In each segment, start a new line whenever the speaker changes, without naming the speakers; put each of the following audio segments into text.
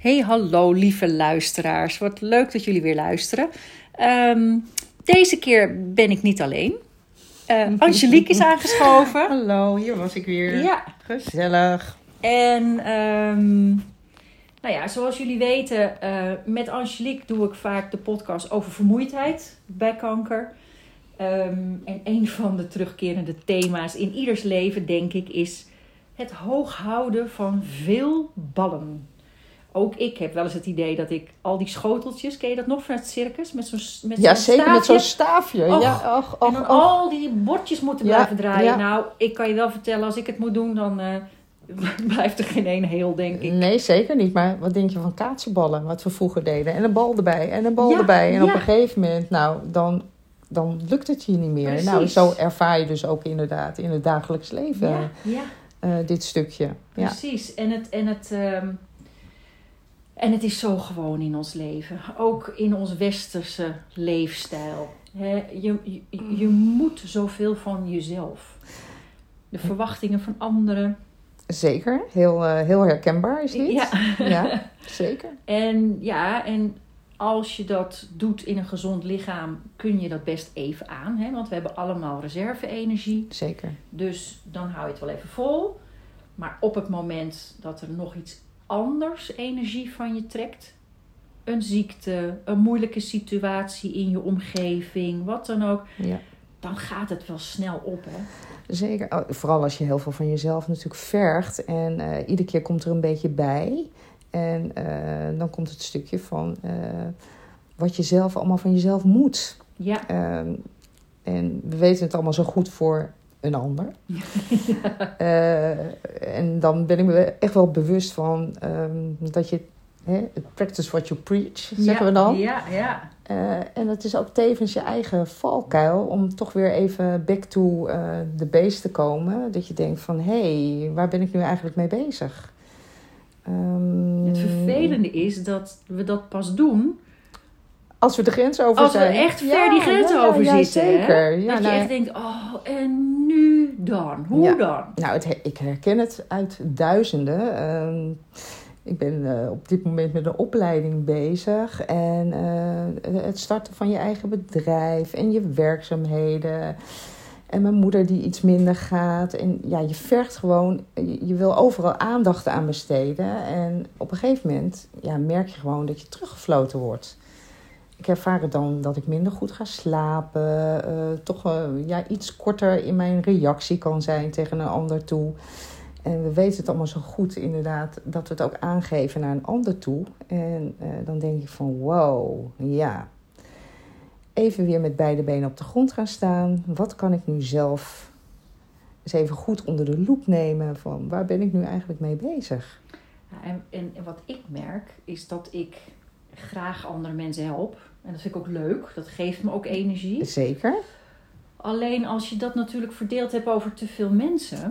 Hey, hallo lieve luisteraars. Wat leuk dat jullie weer luisteren. Ehm, deze keer ben ik niet alleen. Uh, Angelique is aangeschoven.
Hallo, hier was ik weer.
Ja.
Gezellig.
En um, nou ja, zoals jullie weten, uh, met Angelique doe ik vaak de podcast over vermoeidheid bij kanker. Um, en een van de terugkerende thema's in ieders leven, denk ik, is het hoog houden van veel ballen. Ook ik heb wel eens het idee dat ik al die schoteltjes, ken je dat nog van het circus? Met zo'n met
Ja, zeker
staafje?
met zo'n staafje.
Och,
ja, och, och,
en dan al die bordjes moeten
Ja,
blijven draaien.
ja.
Nou, ik kan je wel vertellen, als ik het moet doen, dan eh, blijft er geen één heel, denk ik.
Nee, zeker niet. Maar wat denk je van kaatsenballen, wat we vroeger deden? En een bal erbij, en een bal erbij. En op een gegeven moment, nou, dan, dan lukt het je niet meer.
Precies.
Nou, zo ervaar je dus ook inderdaad in het dagelijks leven eh, dit stukje. Ja.
precies. En het, en, het, ehm, en het is zo gewoon in ons leven. Ook in ons westerse leefstijl. Je, je, je moet zoveel van jezelf. De verwachtingen van anderen.
Zeker, heel, eh, heel herkenbaar is dit.
Ja.
ja zeker.
En ja, en als je dat doet in een gezond lichaam, kun je dat best even aan. Hè? Want we hebben allemaal reserve-energie.
Zeker.
Dus dan hou je het wel even vol. Maar op het moment dat er nog iets anders energie van je trekt, een ziekte, een moeilijke situatie in je omgeving, wat dan ook,
Ja.
dan gaat het wel snel op. Hè?
Zeker, Oh, vooral als je heel veel van jezelf natuurlijk vergt. En eh, iedere keer komt er een beetje bij. En eh, dan komt het stukje van eh, wat je zelf allemaal van jezelf moet.
Ja,
Ehm, en we weten het allemaal zo goed voor een ander. Eh, en dan ben ik me echt wel bewust van ehm, dat je... Hè, practice what you preach, zeggen we dan.
Ja, ja.
Eh, en het is ook tevens je eigen valkuil om toch weer even back to eh, de base te komen. Dat je denkt van, hé, hey, waar ben ik nu eigenlijk mee bezig? Ehm,
Het vervelende is dat we dat pas doen
Als we de grens over
Als we
zijn.
echt ver die grens
ja,
over
ja,
zitten.
Zeker. Ja,
dat je
nou,
echt denkt, oh, en nu dan? Hoe
Ja.
dan?
Nou, het, ik herken het uit duizenden. Ehm, ik ben eh, op dit moment met een opleiding bezig. En eh, het starten van je eigen bedrijf en je werkzaamheden. En mijn moeder die iets minder gaat. En ja, je vergt gewoon, je, je wil overal aandacht aan besteden. En op een gegeven moment ja, merk je gewoon dat je teruggefloten wordt. Ik ervaar het dan dat ik minder goed ga slapen. eh, toch ja, iets korter in mijn reactie kan zijn tegen een ander toe. En we weten het allemaal zo goed inderdaad dat we het ook aangeven naar een ander toe. En eh, dan denk ik van wow, ja. Even weer met beide benen op de grond gaan staan. Wat kan ik nu zelf eens even goed onder de loep nemen van waar ben ik nu eigenlijk mee bezig?
En, en wat ik merk is dat ik graag andere mensen help. En dat vind ik ook leuk. Dat geeft me ook energie.
Zeker.
Alleen als je dat natuurlijk verdeeld hebt over te veel mensen.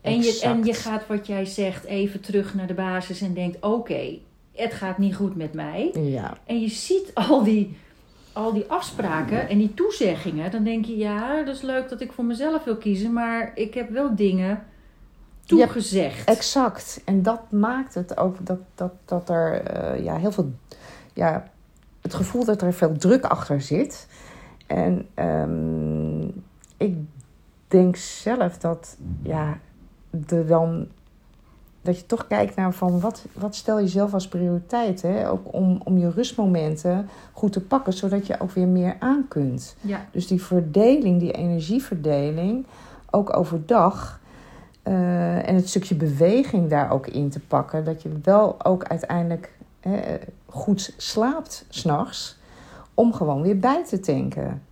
En je,
Exact.
en je gaat wat jij zegt even terug naar de basis en denkt: oké, het gaat niet goed met mij.
Ja,
En je ziet al die, al die afspraken en die toezeggingen. Dan denk je: ja, dat is leuk dat ik voor mezelf wil kiezen. Maar ik heb wel dingen toegezegd.
exact. En dat maakt het ook dat, dat, dat er eh, ja, heel veel, ja, het gevoel dat er veel druk achter zit. En ehm, ik denk zelf dat, ja, de dan, dat je toch kijkt naar van wat, wat stel je zelf als prioriteit. Hè? Ook om, om je rustmomenten goed te pakken, zodat je ook weer meer aan kunt.
ja,
Dus die verdeling, die energieverdeling, ook overdag. eh, en het stukje beweging daar ook in te pakken. Dat je wel ook uiteindelijk hè, goed slaapt s'nachts. Om gewoon weer bij te tanken.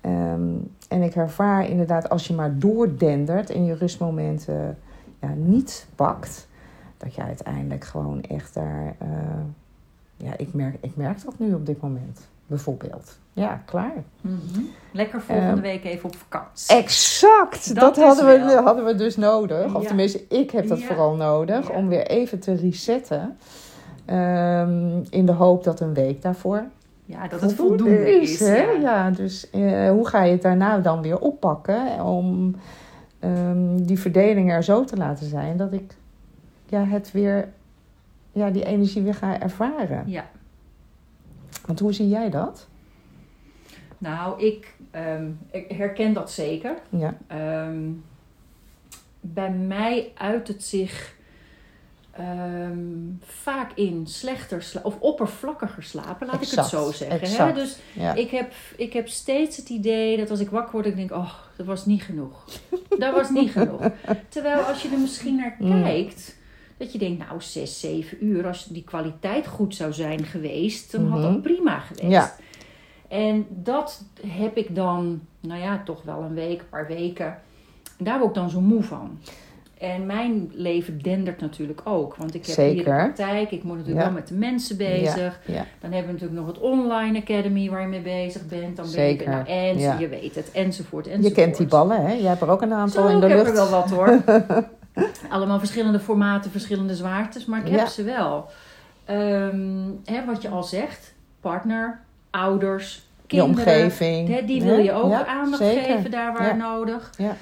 Ehm, en ik ervaar inderdaad, als je maar doordendert en je rustmomenten ja, niet pakt. Dat je uiteindelijk gewoon echt daar. eh, ja, ik merk, ik merk dat nu op dit moment. Bijvoorbeeld. Ja, klaar.
Mhm. Lekker volgende
Ehm,
week even op vakantie.
Exact,
Dat
hadden, we,
wel.
hadden we dus nodig. Of
Ja.
tenminste, ik heb dat
Ja.
vooral nodig
Ja.
om weer even te resetten. Ehm, in de hoop dat een week daarvoor
Ja, dat het voldoende is.
hè?
ja.
Ja. dus eh, hoe ga je het daarna dan weer oppakken om ehm, die verdeling er zo te laten zijn dat ik ja, het weer ja, die energie weer ga ervaren.
Ja.
Want hoe zie jij dat?
Nou, ik, ehm, ik herken dat zeker.
Ja,
bij mij uit het zich ehm, vaak in slechter of oppervlakkiger slapen, laat ik het zo zeggen. Hè? Dus
ja.
ik heb, ik heb steeds het idee dat als ik wakker word, ik denk, oh, dat was niet genoeg. dat was niet genoeg. Terwijl als je er misschien naar
Mm.
kijkt, dat je denkt, nou, zes, zeven uur, als die kwaliteit goed zou zijn geweest, dan had
Mhm.
dat prima geweest.
Ja.
En dat heb ik dan, nou ja, toch wel een week, een paar weken. En daar word ik dan zo moe van. En mijn leven dendert natuurlijk ook. Want ik heb hier de
Zeker.
praktijk. Ik moet natuurlijk
Ja.
wel met de mensen bezig.
Ja,
Dan hebben we natuurlijk nog het online academy waar je mee bezig bent. Dan ben je
Zeker.
nou, en je weet het, enzovoort,
Je
enzovoort.
kent die ballen, hè? Jij hebt er ook een aantal
Zo,
in de
ik
lucht.
heb er wel wat hoor. Allemaal verschillende formaten, verschillende zwaartes, maar ik heb ze wel. Ehm, hè, wat je al zegt, partner, ouders,
je
kinderen.
omgeving.
Hè, die wil je ook aandacht
zeker.
geven daar waar nodig.
Ja.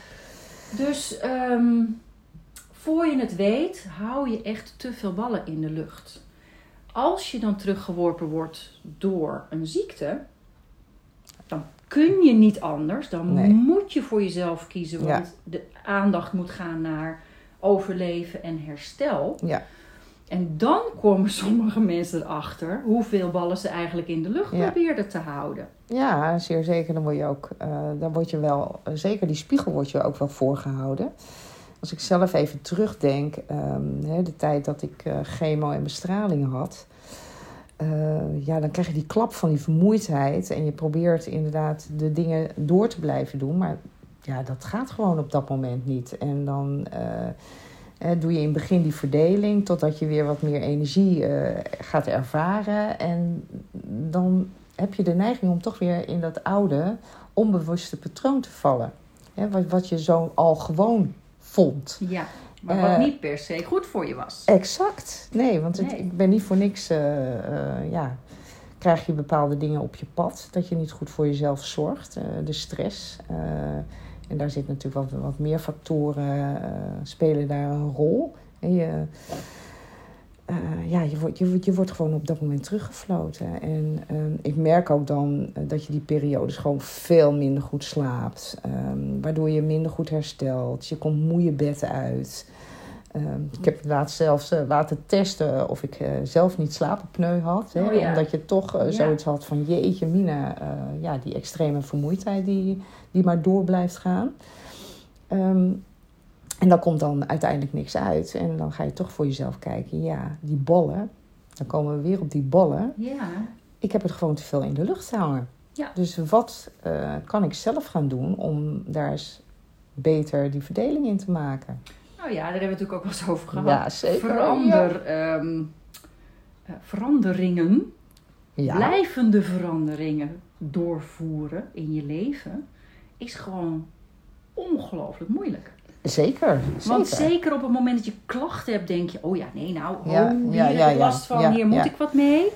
Dus ehm, voor je het weet, hou je echt te veel ballen in de lucht. Als je dan teruggeworpen wordt door een ziekte, dan kun je niet anders. Dan
Nee.
moet je voor jezelf kiezen,
Ja.
want de aandacht moet gaan naar overleven en herstel.
Ja.
En dan komen sommige mensen erachter hoeveel ballen ze eigenlijk in de lucht
Ja.
probeerden te houden.
Ja, zeer zeker. Dan word je ook, eh, dan word je wel, eh, zeker die spiegel wordt je ook wel voorgehouden. Als ik zelf even terugdenk, ehm, de tijd dat ik eh, chemo en bestraling had. eh, ja, dan krijg je die klap van die vermoeidheid. En je probeert inderdaad de dingen door te blijven doen. Maar ja, dat gaat gewoon op dat moment niet. En dan eh, doe je in het begin die verdeling totdat je weer wat meer energie gaat ervaren. En dan heb je de neiging om toch weer in dat oude, onbewuste patroon te vallen. Wat, wat je zo al gewoon vond.
Ja, maar
Eh,
wat niet per se goed voor je was.
Exact. Nee, want het- ik ben niet voor niks. eh, eh, ja, krijg je bepaalde dingen op je pad. Dat je niet goed voor jezelf zorgt. eh, de stress. eh, en daar zit natuurlijk wat, wat meer factoren. eh, spelen daar een rol. En je, eh, ja, je, wordt, je, wordt- je wordt gewoon op dat moment teruggefloten. En ehm, ik merk ook dan eh, dat je die periodes gewoon veel minder goed slaapt. ehm, waardoor je minder goed herstelt. Je komt moe je bed uit. Ehm, ik heb laatst zelfs eh, laten testen of ik zelf niet slaapapneu had. Hè,
Oh ja.
Omdat je toch
Ja.
zoiets had van jeetje mina, ja, die extreme vermoeidheid die, die maar door blijft gaan. Ehm, en dan komt dan uiteindelijk niks uit. En dan ga je toch voor jezelf kijken. Ja, die ballen. Dan komen we weer op die ballen.
Ja,
Ik heb het gewoon te veel in de lucht hangen.
Ja.
Dus wat eh, kan ik zelf gaan doen om daar eens beter die verdeling in te maken?
nou ja, daar hebben we het natuurlijk ook wel eens over gehad.
Ja, zeker.
Verander, ehm, eh, veranderingen,
Ja,
blijvende veranderingen doorvoeren in je leven, is gewoon ongelooflijk moeilijk.
Zeker.
Want
zeker.
op het moment dat je klachten hebt, denk je: oh ja, nee, nou, oh,
Ja,
hier
ja,
heb
ja,
last van, hier moet ik wat mee.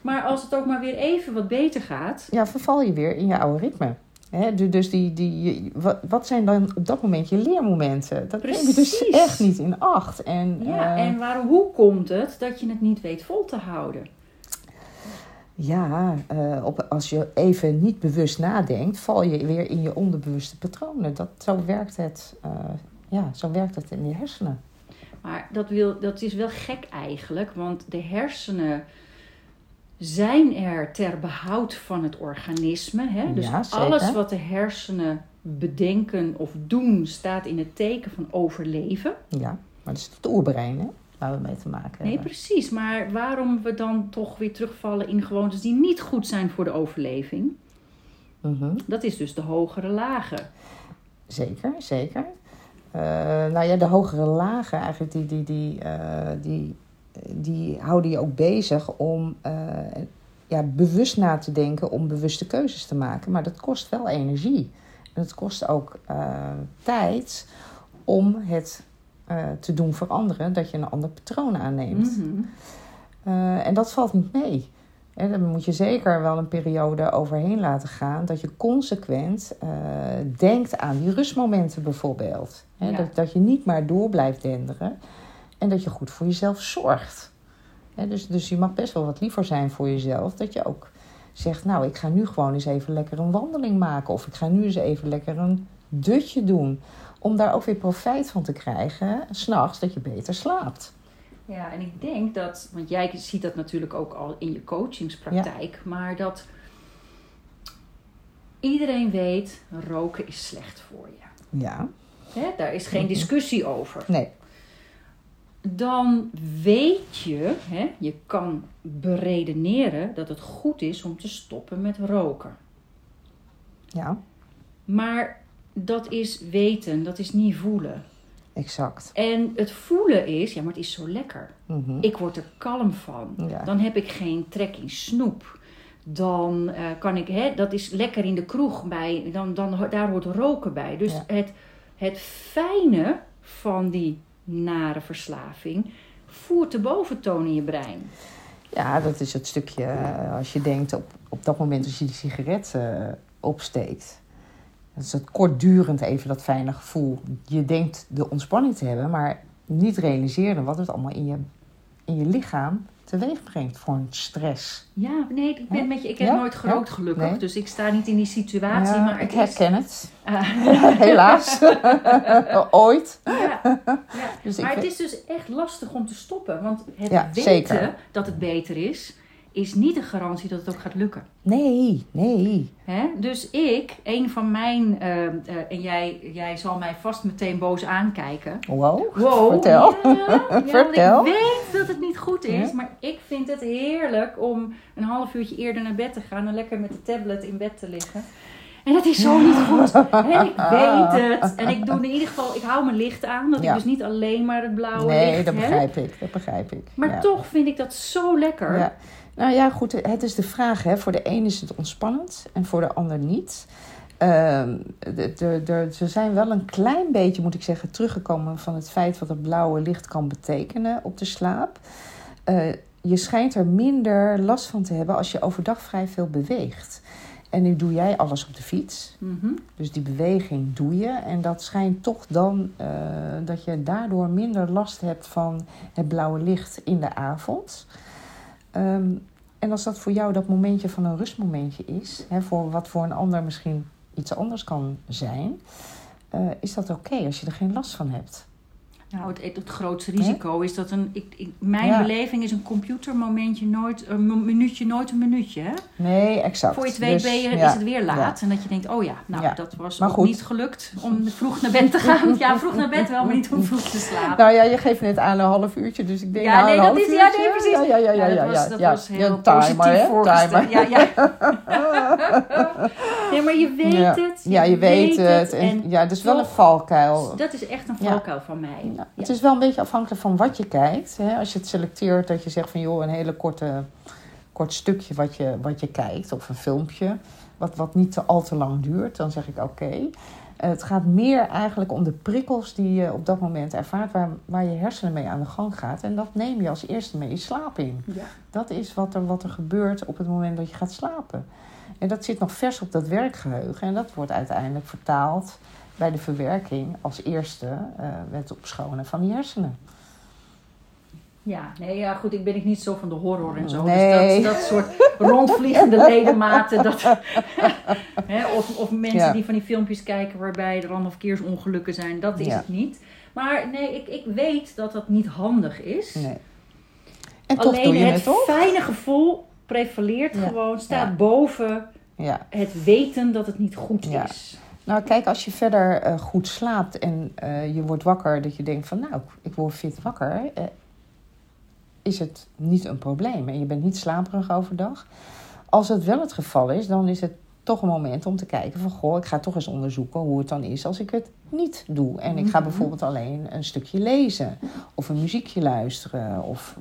Maar als het ook maar weer even wat beter gaat,
Ja, verval je weer in je oude ritme. Hè, du- dus die, die, wat, zijn dan op dat moment je leermomenten? Dat neem je dus
Precies.
echt niet in acht. En,
ja,
eh,
en waarom, hoe komt het dat je het niet weet vol te houden?
Ja eh, op, als je even niet bewust nadenkt, val je weer in je onderbewuste patronen. Dat, zo, werkt het, eh, ja, zo werkt het in je hersenen.
Maar dat, wil, dat is wel gek eigenlijk, want de hersenen zijn er ter behoud van het organisme. Hè? Dus
Ja,
alles wat de hersenen bedenken of doen staat in het teken van overleven.
Ja, maar dat is het oerbrein hè, waar we mee te maken
Nee,
hebben.
precies. Maar waarom we dan toch weer terugvallen in gewoontes die niet goed zijn voor de overleving,
Mhm.
dat is dus de hogere lagen.
Zeker, zeker. Eh, nou ja, de hogere lagen eigenlijk, die, die, die, eh, die, die houden je ook bezig om eh, ja, bewust na te denken, om bewuste keuzes te maken. Maar dat kost wel energie. En het kost ook tijd om het eh, te doen veranderen, dat je een ander patroon aanneemt.
Mhm.
Eh, en dat valt niet mee. En dan moet je zeker wel een periode overheen laten gaan. Dat je consequent eh, denkt aan die rustmomenten bijvoorbeeld.
Ja.
dat, dat je niet maar door blijft denderen. En dat je goed voor jezelf zorgt. Dus, dus je mag best wel wat liever zijn voor jezelf. Dat je ook zegt, nou, ik ga nu gewoon eens even lekker een wandeling maken. Of ik ga nu eens even lekker een dutje doen. Om daar ook weer profijt van te krijgen, s'nachts, dat je beter slaapt.
Ja, en ik denk dat, want jij ziet dat natuurlijk ook al in je coachingspraktijk, maar dat iedereen weet, roken is slecht voor je.
Ja.
Hè? Daar is geen discussie over.
Nee.
Dan weet je, hè, je kan beredeneren dat het goed is om te stoppen met roken.
Ja,
Maar dat is weten, dat is niet voelen.
exact.
En het voelen is, ja, maar het is zo lekker.
Mhm.
Ik word er kalm van.
Ja.
Dan heb ik geen trek in snoep. Dan eh, kan ik, hè, dat is lekker in de kroeg bij, dan, dan, daar hoort roken bij. Dus
Ja.
het, het fijne van die nare verslaving voert de boventoon in je brein.
Ja, dat is het stukje eh, als je denkt op, op dat moment als je die sigaret eh, opsteekt. Dat is het kortdurend even dat fijne gevoel. Je denkt de ontspanning te hebben, maar niet realiseren wat het allemaal in je, in je lichaam teweeg brengt voor een stress.
Ja, nee, ik ben met je. Ik heb
Ja?
nooit gerookt, gelukkig.
Nee.
Dus ik sta niet in die situatie.
Ja,
maar
ik
is-
herken het.
Ah,
Helaas. Ooit.
ja, ja.
Dus ik
Maar het is dus echt lastig om te stoppen. Want het weten
zeker.
dat het beter is, is niet een garantie dat het ook gaat lukken.
Nee, nee.
Hè? Dus ik, een van mijn, eh, eh, en jij, jij zal mij vast meteen boos aankijken.
Wow.
Wow,
Vertel.
Ja, ja, want
Vertel.
ik weet dat het niet goed is,
Ja.
maar ik vind het heerlijk om een half uurtje eerder naar bed te gaan en lekker met de tablet in bed te liggen. En dat is zo niet goed. En ik weet het. En ik doe in ieder geval, ik hou mijn licht aan. Dat
Ja.
ik dus niet alleen maar het blauwe
Nee,
licht
dat
heb.
begrijp ik. Dat begrijp ik.
Maar
ja.
toch vind ik dat zo lekker.
Ja. Nou ja, goed, het is de vraag. Hè. Voor de een is het ontspannend en voor de ander niet. Ehm, ze zijn wel een klein beetje, moet ik zeggen, teruggekomen van het feit wat het blauwe licht kan betekenen op de slaap. Eh, je schijnt er minder last van te hebben als je overdag vrij veel beweegt. En nu doe jij alles op de fiets.
Mhm.
Dus die beweging doe je. En dat schijnt toch dan eh, dat je daardoor minder last hebt van het blauwe licht in de avond. Ehm, en als dat voor jou dat momentje van een rustmomentje is, hè, voor wat voor een ander misschien iets anders kan zijn, eh, is dat oké als je er geen last van hebt.
Nou, het, het grootste risico is dat een. Ik, ik, mijn
Ja.
beleving is een computermomentje nooit. Een minuutje nooit een minuutje. Hè?
Nee, exact.
Voor je het weet
Dus,
ben je,
ja,
is het weer laat. En dat je denkt: oh ja, nou,
Ja.
dat was ook niet gelukt om vroeg naar bed te gaan. Ja, vroeg naar bed wel, maar niet om vroeg te slapen.
Nou ja, je geeft net aan een half uurtje, dus ik denk
Ja,
nou,
nee,
een
dat is- ja,
uurtje.
nee, precies.
Ja, ja, ja, ja,
Ja,
ja,
dat was,
ja,
dat
ja.
was
Ja,
heel
timer,
positief.
Timer.
Ja, ja. nee, maar je weet
ja.
het.
Ja, je weet het. En,
En
ja, het is wel een valkuil.
dat is echt een
Ja.
valkuil van mij.
Ja, het is wel een beetje afhankelijk van wat je kijkt. Hè? Als je het selecteert, dat je zegt van joh, een hele korte, kort stukje wat je, wat je kijkt, of een filmpje, wat, wat niet te, al te lang duurt, dan zeg ik oké. Eh, het gaat meer eigenlijk om de prikkels die je op dat moment ervaart, waar, waar je hersenen mee aan de gang gaat. En dat neem je als eerste mee je slaap in.
Ja.
Dat is wat er, wat er gebeurt op het moment dat je gaat slapen. En dat zit nog vers op dat werkgeheugen. En dat wordt uiteindelijk vertaald bij de verwerking als eerste eh met het opschonen van die hersenen.
Ja, nee, ja, goed, ik ben ik niet zo van de horror en zo.
Nee.
Dus dat, dat soort rondvliegende ledematen. Dat, hè, of, of mensen
Ja.
die van die filmpjes kijken waarbij er allemaal verkeersongelukken zijn. Dat is
Ja.
het niet. Maar nee, ik, ik weet dat dat niet handig is.
Nee. En toch
Alleen
doe je
het
het toch?
fijne gevoel prevaleert
Ja.
gewoon, staat
Ja.
boven
Ja.
het weten dat het niet goed
Ja.
is.
Nou, kijk, als je verder eh, goed slaapt en eh, je wordt wakker, dat je denkt van, nou, ik word fit wakker, eh, is het niet een probleem. En je bent niet slaperig overdag. Als het wel het geval is, dan is het toch een moment om te kijken van, goh, ik ga toch eens onderzoeken hoe het dan is als ik het niet doe. En ik ga
Mhm.
bijvoorbeeld alleen een stukje lezen of een muziekje luisteren of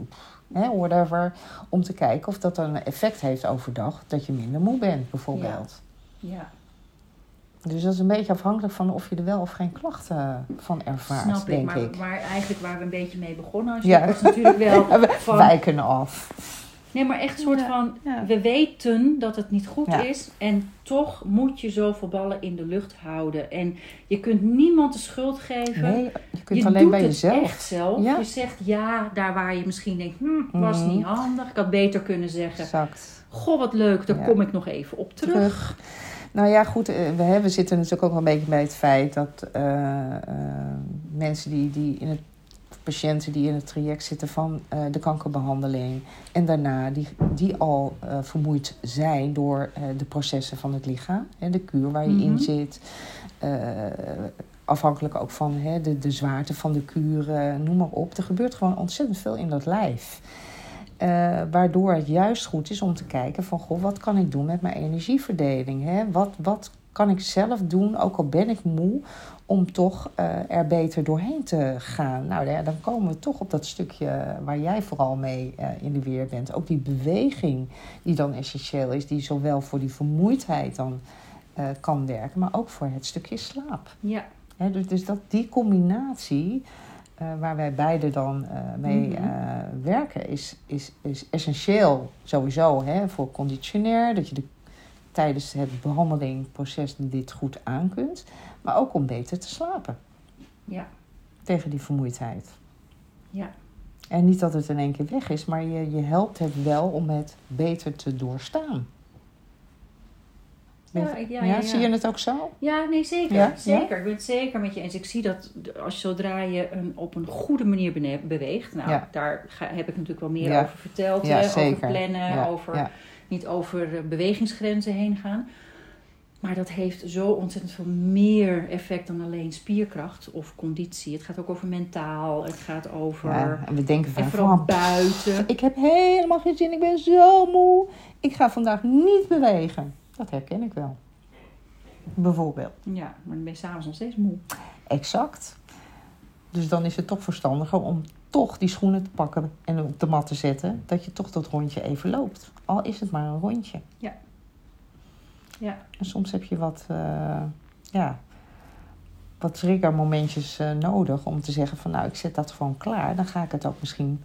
hè, whatever, om te kijken of dat dan een effect heeft overdag, dat je minder moe bent bijvoorbeeld.
Ja,
Dus dat is een beetje afhankelijk van of je er wel of geen klachten van ervaart,
snap ik.
denk
Maar,
ik.
maar eigenlijk waar we een beetje mee begonnen, als
Ja.
je was natuurlijk wel
Ja, we
van...
wijken af.
Nee, maar echt een soort
Ja,
van,
ja.
we weten dat het niet goed
Ja.
is. En toch moet je zoveel ballen in de lucht houden. En je kunt niemand de schuld geven.
Nee, je kunt
je
alleen
doet
bij
het
jezelf.
echt zelf.
Ja.
Je zegt ja, daar waar je misschien denkt, hm, was
Mhm.
niet handig. Ik had beter kunnen zeggen,
Exact.
goh wat leuk, daar
Ja.
kom ik nog even op terug.
terug. Nou ja, goed, eh, we, hebben, we zitten natuurlijk ook wel een beetje bij het feit dat eh, eh, mensen die, die in het patiënten die in het traject zitten van eh, de kankerbehandeling en daarna die, die al eh, vermoeid zijn door eh, de processen van het lichaam en de kuur waar je
Mhm.
in zit. eh, afhankelijk ook van hè, de, de zwaarte van de kuur, eh, noem maar op. Er gebeurt gewoon ontzettend veel in dat lijf. Waardoor het juist goed is om te kijken van... Goh, wat kan ik doen met mijn energieverdeling? Hè? Wat, wat kan ik zelf doen, ook al ben ik moe... om toch eh, er beter doorheen te gaan? Nou, ja, dan komen we toch op dat stukje waar jij vooral mee eh, in de weer bent. Ook die beweging die dan essentieel is... die zowel voor die vermoeidheid dan eh, kan werken... maar ook voor het stukje slaap.
Ja,
dus, dus dat die combinatie, eh, waar wij beide dan eh, mee
Mhm.
eh, werken, is, is, is essentieel sowieso hè, voor conditionair. Dat je de, tijdens het behandelingproces dit goed aan kunt. Maar ook om beter te slapen
ja,
tegen die vermoeidheid.
ja.
En niet dat het in één keer weg is, maar je, je helpt het wel om het beter te doorstaan.
Ja, ja, ja.
Zie je het ook zo?
Ja, nee, zeker. Zeker. Ik ben het zeker met je eens. Ik zie dat als zodra je een, op een goede manier beweegt. Nou, daar ga, heb ik natuurlijk wel meer over verteld. Hè. Over plannen,
Ja,
over
ja.
Niet over eh, bewegingsgrenzen heen gaan. Maar dat heeft zo ontzettend veel meer effect dan alleen spierkracht of conditie. Het gaat ook over mentaal. Het gaat over.
Ja, en we denken
En
van,
vooral
van,
buiten.
Ik heb helemaal geen zin, ik ben zo moe. Ik ga vandaag niet bewegen. Dat herken ik wel. Bijvoorbeeld.
Ja, maar dan ben je s'avonds nog steeds moe.
Exact. Dus dan is het toch verstandiger om toch die schoenen te pakken en op de mat te zetten. Dat je toch dat rondje even loopt. Al is het maar een rondje.
Ja. Ja.
En soms heb je wat, eh, ja, wat triggermomentjes eh, nodig om te zeggen van nou ik zet dat gewoon klaar. Dan ga ik het ook misschien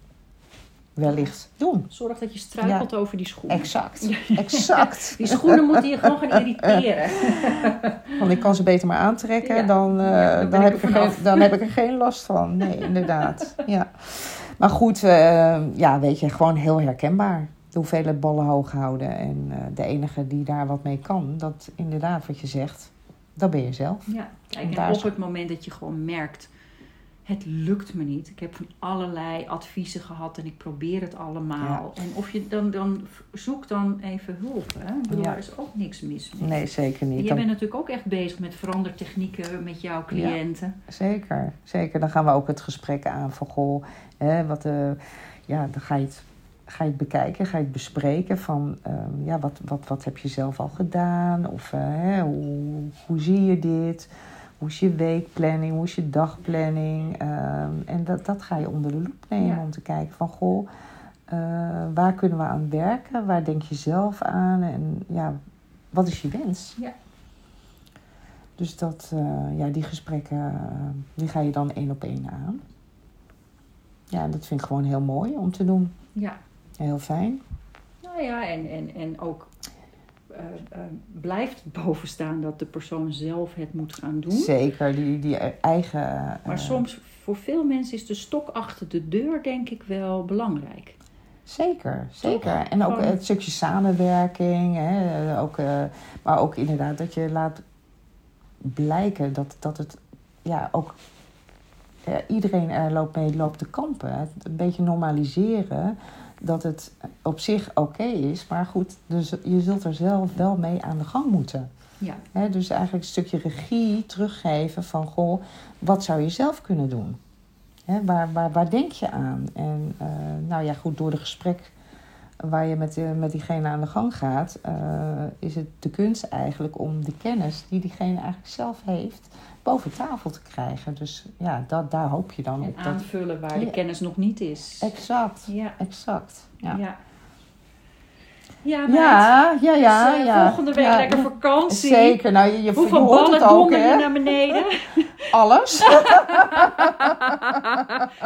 wellicht doen.
Zorg dat je struikelt over die schoenen.
Exact. Exact.
Die schoenen moeten je gewoon gaan irriteren.
Want ik kan ze beter maar aantrekken,
Ja.
dan, eh,
Ja, dan
heb
ik er
geen, dan heb ik er geen last van. Nee, inderdaad. Ja. Maar goed, eh, ja, weet je, gewoon heel herkenbaar. De hoeveelheid ballen hoog houden. En eh, de enige die daar wat mee kan, dat inderdaad wat je zegt, dat ben je zelf.
Ja, kijk,
En
op het moment dat je gewoon merkt, het lukt me niet. Ik heb van allerlei adviezen gehad en ik probeer het allemaal. En of je dan, dan zoek dan even hulp. Hè? Bedoel,
Ja.
Is ook niks mis mee.
Nee, zeker
En
niet.
jij
Dan-
bent natuurlijk ook echt bezig met verandertechnieken met jouw cliënten.
Zeker, zeker. Dan gaan we ook het gesprek aan van goh, hè, wat, eh, ja, dan ga je het, ga je het bekijken, ga je het bespreken van ehm, ja, wat, wat, wat heb je zelf al gedaan? Of eh, hè, hoe, hoe zie je dit? Hoe is je weekplanning? Hoe is je dagplanning? Ehm, en dat, dat ga je onder de loep nemen
Ja.
om te kijken van goh, eh, waar kunnen we aan werken? Waar denk je zelf aan? En ja, wat is je wens?
Ja.
Dus dat, eh, ja, die gesprekken, eh, die ga je dan één op één aan. Ja, dat vind ik gewoon heel mooi om te doen.
Ja,
Heel fijn.
nou ja, en, en, en ook blijft bovenstaan dat de persoon zelf het moet gaan doen.
Zeker, die, die eigen... eh,
Maar soms, voor veel mensen is de stok achter de deur denk ik wel belangrijk.
Zeker, zeker. En ook het stukje samenwerking. Hè, ook, eh, maar ook inderdaad dat je laat blijken dat, dat het ja, ook eh, iedereen er loopt mee loopt te kampen. Het een beetje normaliseren dat het op zich oké is. Maar goed, dus je zult er zelf wel mee aan de gang moeten.
Ja,
dus eigenlijk een stukje regie teruggeven van... goh, wat zou je zelf kunnen doen? Waar, waar, waar denk je aan? En eh, nou ja, goed, door de gesprek waar je met, eh, met diegene aan de gang gaat... eh, is het de kunst eigenlijk om de kennis die diegene eigenlijk zelf heeft... boven tafel te krijgen. Dus ja, dat, daar hoop je dan
en
op. Dat,
aanvullen waar de
Ja.
kennis nog niet is.
exact,
Ja,
exact. Ja.
ja. Ja.
Ja, ja, ja.
Dus, eh,
ja.
Volgende week
Ja,
lekker vakantie.
Zeker. Nou, je, je,
Hoeveel
je hoort
ballen
ook, hè?
naar beneden?
Alles.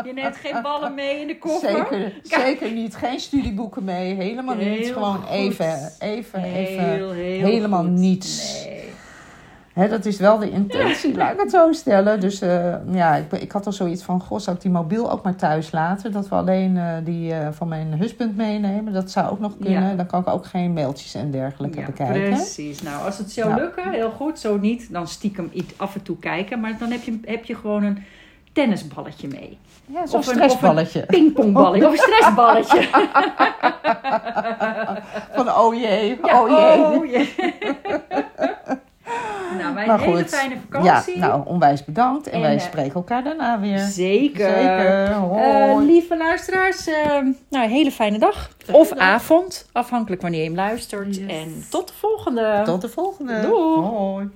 je neemt geen ballen mee in de koffer.
Zeker, zeker niet. Geen studieboeken mee. Helemaal niet.
Heel
Gewoon
goed.
even, even, even.
Heel
helemaal
goed.
niets.
Nee.
Hè, dat is wel de intentie, laat ik het zo stellen. Dus eh, ja, ik, ik had al zoiets van, goh, zou ik die mobiel ook maar thuis laten? Dat we alleen eh, die eh, van mijn husband meenemen. Dat zou ook nog kunnen.
Ja.
Dan kan ik ook geen mailtjes en dergelijke
Ja,
bekijken.
precies. Nou, als het zou lukken, heel goed. Zo niet, dan stiekem iets af en toe kijken. Maar dan heb je, heb je gewoon een tennisballetje mee.
Ja, zo'n
Of een-
stressballetje.
Pingpongballetje of een stressballetje.
Van oh jee,
Ja,
oh jee.
oh jee. nou,
Maar
hele
goed.
fijne
Ja,
vakantie.
nou, onwijs bedankt. En,
En,
wij
eh,
spreken elkaar daarna weer.
Zeker.
Zeker.
Eh, lieve luisteraars, eh, nou, een hele fijne dag. Of avond, afhankelijk wanneer je hem luistert.
Yes.
En tot de volgende.
Tot de volgende.
Doei.
Hoi.